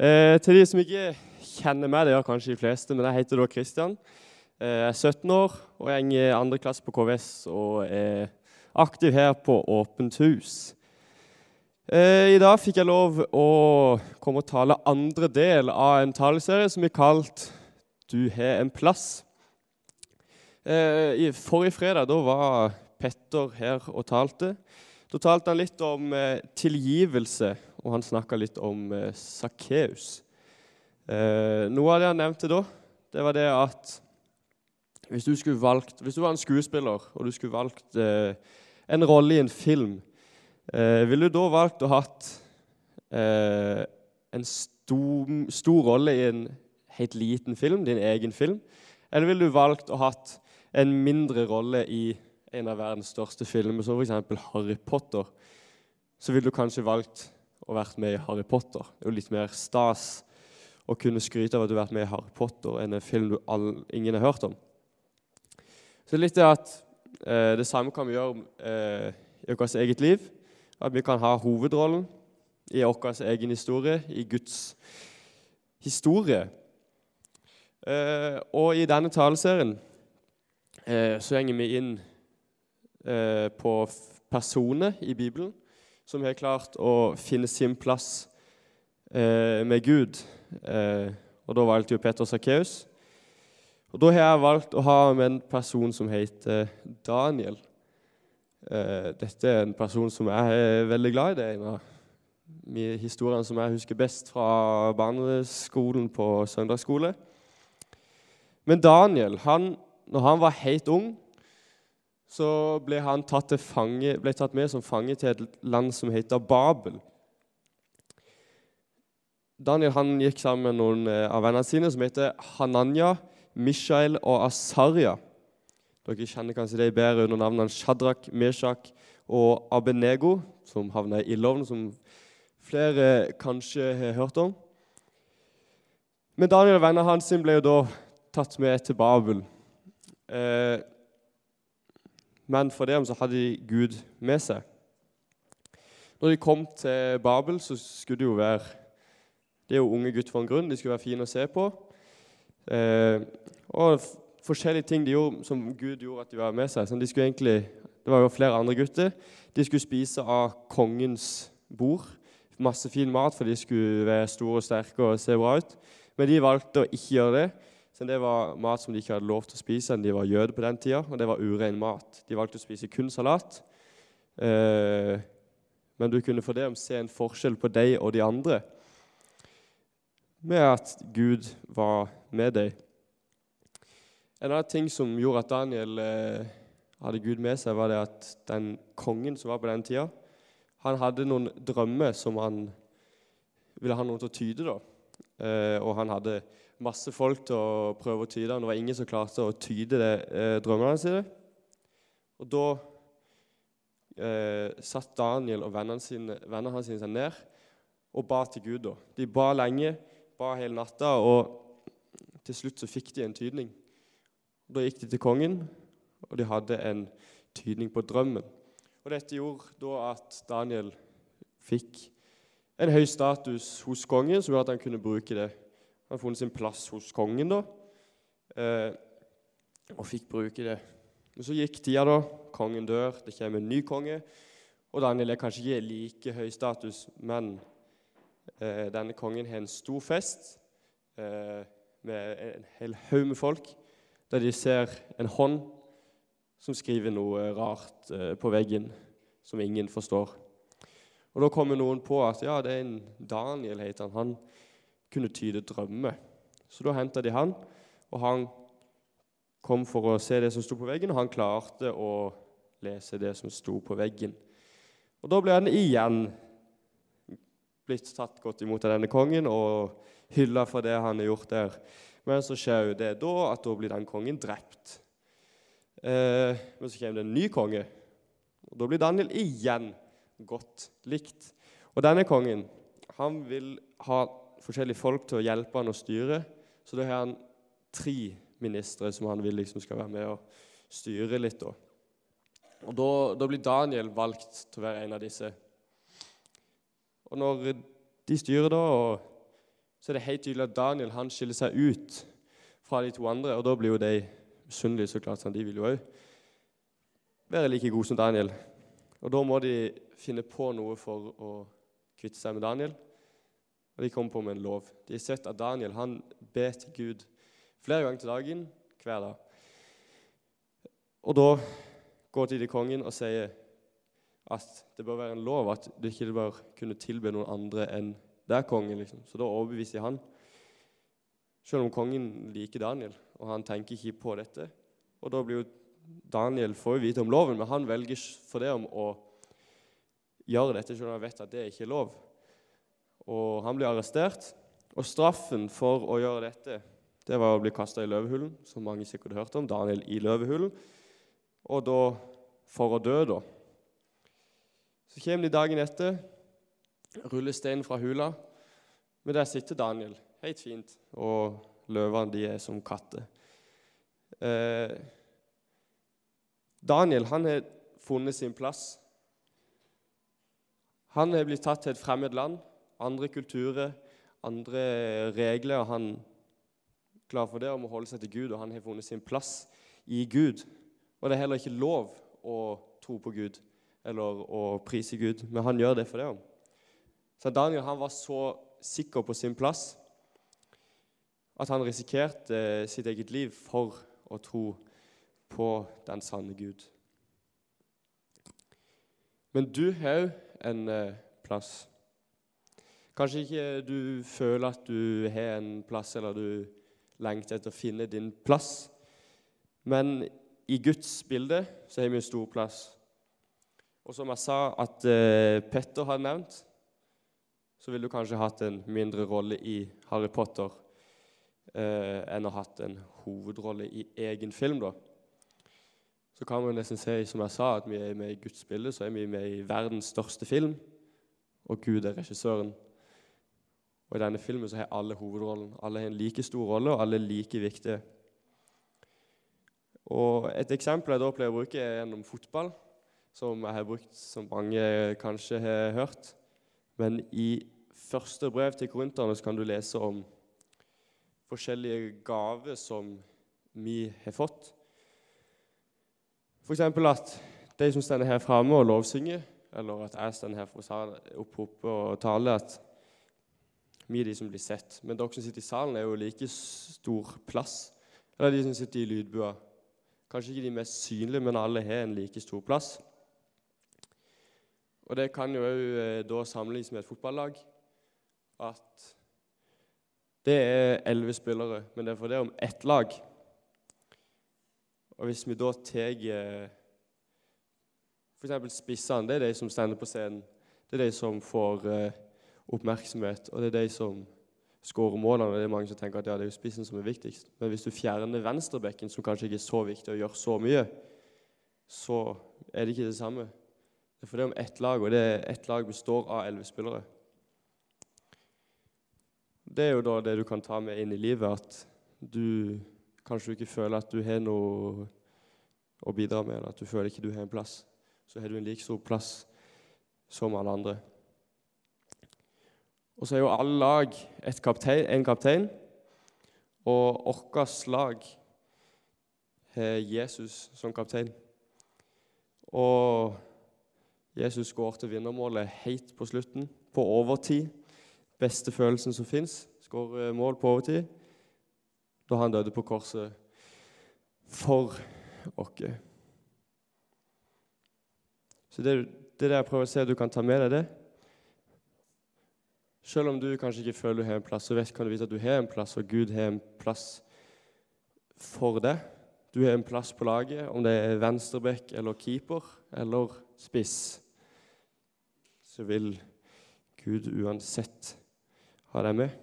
Eh, til de som ikke kjenner meg, det gjør kanskje de fleste, men jeg heter da Kristian. Eh, jeg er 17 år og jeg i andre klasse på KVS og er aktiv her på Åpent hus. Eh, I dag fikk jeg lov å komme og tale andre del av en taleserie som er kalt 'Du har en plass'. Eh, i forrige fredag da var Petter her og talte. Da talte han litt om eh, tilgivelse, og han snakka litt om eh, Sakkeus. Eh, noe av det han nevnte da, det var det at hvis du, valgt, hvis du var en skuespiller og du skulle valgt eh, en rolle i en film, eh, ville du da valgt å hatt eh, en stor, stor rolle i en helt liten film, din egen film? Eller ville du valgt å hatt en mindre rolle i en av verdens største filmer, som f.eks. Harry Potter? Så ville du kanskje valgt å vært med i Harry Potter. Det er jo litt mer stas å kunne skryte av at du har vært med i Harry Potter enn en film du all, ingen har hørt om. Så litt det at eh, det samme kan vi gjøre eh, i vårt eget liv. At vi kan ha hovedrollen i vår egen historie, i Guds historie. Eh, og i denne taleserien eh, så går vi inn eh, på personer i Bibelen som har klart å finne sin plass eh, med Gud. og da valgte jo Peter Sakkeus. Og Da har jeg valgt å ha med en person som heter Daniel. Dette er en person som jeg er veldig glad i. Det er en av historiene som jeg husker best fra barneskolen på søndagsskole. Men Daniel, han, når han var helt ung, så ble han tatt, fange, ble tatt med som fange til et land som heter Babel. Daniel han gikk sammen med noen eh, av vennene sine som heter Hananya, Mishael og Asarya. Dere kjenner kanskje de bedre under navnene Shadrach, Meshach og Abenego, som havna i ildovnen, som flere kanskje har hørt om. Men Daniel og vennene hans ble jo da tatt med til Babel. Eh, men for dem så hadde de Gud med seg. Når de kom til Babel, så skulle det jo være Det er jo unge gutter for en grunn. De skulle være fine å se på. Eh, og forskjellige ting de gjorde, som Gud gjorde at de var med seg. Så de skulle egentlig, det var jo flere andre gutter. De skulle spise av kongens bord. Masse fin mat, for de skulle være store og sterke og se bra ut. Men de valgte å ikke gjøre det. Så det var mat som de ikke hadde lov til å spise enn de var jøder på den tida, og det var urein mat. De valgte å spise kun salat. Eh, men du kunne for det om se en forskjell på deg og de andre med at Gud var med deg. En annen ting som gjorde at Daniel eh, hadde Gud med seg, var det at den kongen som var på den tida, han hadde noen drømmer som han ville ha noen til å tyde. da. Eh, og han hadde masse folk til å prøve å tyde, og det var ingen som klarte å tyde det, eh, drømmene sine. Og da eh, satt Daniel og vennene, sine, vennene hans seg ned og ba til Gud. da. De ba lenge, ba hele natta, og til slutt så fikk de en tydning. Da gikk de til kongen, og de hadde en tydning på drømmen. Og Dette gjorde da at Daniel fikk en høy status hos kongen, som gjorde at han kunne bruke det. Han har funnet sin plass hos kongen da, eh, og fikk bruke det. Men Så gikk tida, da. Kongen dør, det kommer en ny konge. Og Daniel er kanskje ikke like høy status, men eh, denne kongen har en stor fest eh, med en hel haug med folk der de ser en hånd som skriver noe rart eh, på veggen som ingen forstår. Og Da kommer noen på at ja, det er en Daniel, heter han. Han kunne tyde drømmer. Så da henta de han, og han kom for å se det som sto på veggen, og han klarte å lese det som sto på veggen. Og Da ble han igjen blitt tatt godt imot av denne kongen og hylla for det han har gjort der. Men så skjer jo det da at da blir den kongen drept. Eh, men så kommer det en ny konge, og da blir Daniel igjen godt likt. Og denne kongen han vil ha forskjellige folk til å hjelpe han å styre, så da har han tre ministre som han vil liksom skal være med og styre litt. da. Og da, da blir Daniel valgt til å være en av disse. Og når de styrer da, så er det helt tydelig at Daniel han skiller seg ut fra de to andre. Og da blir jo de misunnelige, så klart. sånn, De vil jo òg være like gode som Daniel. Og da må de finne på noe for å kvitte seg med Daniel. Og de kom på med en lov. De har sett at Daniel han ber til Gud flere ganger til dagen hver dag. Og da går de til kongen og sier at det bør være en lov at du ikke bør kunne tilbe noen andre enn der kongen. liksom. Så da overbeviser han. Selv om kongen liker Daniel, og han tenker ikke på dette. Og da blir jo Daniel får jo vite om loven, men han velger for det om å gjøre dette selv om han vet at det ikke er lov. Og Han blir arrestert, og straffen for å gjøre dette det var å bli kasta i løvehulen, som mange sikkert hørte om. Daniel i løvehulen. Og da for å dø, da. Så kommer de dagen etter, ruller steinen fra hula, men der sitter Daniel helt fint, og løvene de er som katter. Eh, Daniel han har funnet sin plass. Han har blitt tatt til et fremmed land, andre kulturer, andre regler. og Han er klar for det om å holde seg til Gud, og han har funnet sin plass i Gud. Og det er heller ikke lov å tro på Gud eller å prise Gud, men han gjør det for det. Så Daniel han var så sikker på sin plass at han risikerte sitt eget liv for å tro på den sanne Gud. Men du har òg en eh, plass. Kanskje ikke du føler at du har en plass, eller du lengter etter å finne din plass. Men i Guds bilde så har vi en stor plass. Og som jeg sa at eh, Petter har nevnt, så ville du kanskje hatt en mindre rolle i Harry Potter eh, enn å ha hatt en hovedrolle i egen film. da så kan man nesten si som jeg sa, at vi er med i Guds bilde, så er vi med i verdens største film, og Gud er regissøren. Og I denne filmen så har alle hovedrollen. Alle har en like stor rolle, og alle er like viktige. Og Et eksempel jeg da pleier å bruke, er gjennom fotball, som jeg har brukt som mange kanskje har hørt. Men i første brev til korinterne kan du lese om forskjellige gaver som vi har fått. F.eks. at de som står her framme og lovsynger, eller at jeg står her for å opp, opp og tale, at vi er de som blir sett. Men dere som sitter i salen, er jo like stor plass. Eller de som sitter i lydbua. Kanskje ikke de mest synlige, men alle har en like stor plass. Og Det kan jo òg eh, da sammenlignes med et fotballag. At det er elleve spillere, men det er for det om ett lag. Og Hvis vi da tar f.eks. spissene, det er de som står på scenen. Det er de som får eh, oppmerksomhet, og det er de som skårer målene. Det er mange som tenker at ja, det er jo spissen som er viktigst. Men hvis du fjerner venstrebekken, som kanskje ikke er så viktig å gjøre så mye, så er det ikke det samme. Det er fordi om ett lag, og det er ett lag består av elleve spillere. Det er jo da det du kan ta med inn i livet, at du kanskje ikke føler at du har noe å bidra med, eller at du føler ikke du har en plass, så har du en like stor plass som alle andre. Og så er jo alle lag kaptein, en kaptein, og vårt lag har Jesus som kaptein. Og Jesus går til vinnermålet helt på slutten, på overtid. Beste følelsen som fins. Skårer mål på overtid da han døde på korset for oss. Så det, det er det jeg prøver å se du kan ta med deg det. Selv om du kanskje ikke føler du har en plass, så vet, kan du vite at du har en plass, og Gud har en plass for deg. Du har en plass på laget, om det er venstreback eller keeper eller spiss. Så vil Gud uansett ha deg med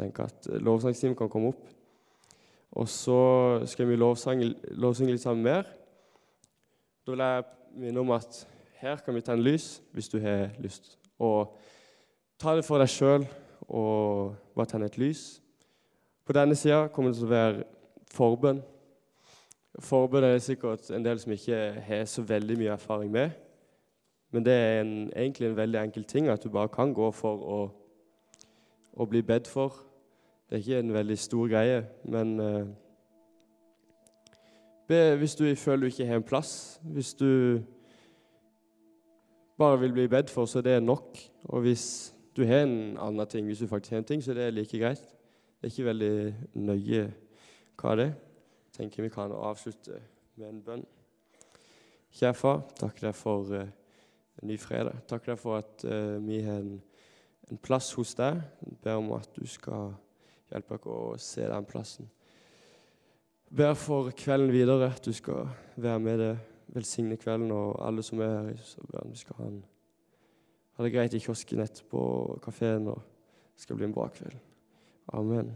tenker at lovsangstimen kan komme opp. Og så skal vi lovsynge, lovsange litt sammen mer. Da vil jeg minne om at her kan vi tenne lys hvis du har lyst. Og ta det for deg sjøl og bare tenne et lys. På denne sida kommer det til å være forbønn. Forbønn er det sikkert en del som ikke har så veldig mye erfaring med. Men det er en, egentlig en veldig enkel ting at du bare kan gå for å å bli bedt for. Det er ikke en veldig stor greie, men uh, be hvis du føler du ikke har en plass. Hvis du bare vil bli bedt for, så det er nok. Og hvis du har en annen ting, hvis du faktisk har en ting, så det er like greit. Det er ikke veldig nøye hva det er. Tenker vi kan avslutte med en bønn. Kjære far, takk deg for uh, en ny fredag. Takk deg for at uh, vi har en, en, plass hos deg. Jeg ber om at du skal hjelpe oss å se den plassen. Jeg ber for kvelden videre at du skal være med det, velsigne kvelden og alle som er her. Så ber vi skal ha, en, ha det greit i kiosken etterpå, kafeen, og det skal bli en bra kveld. Amen.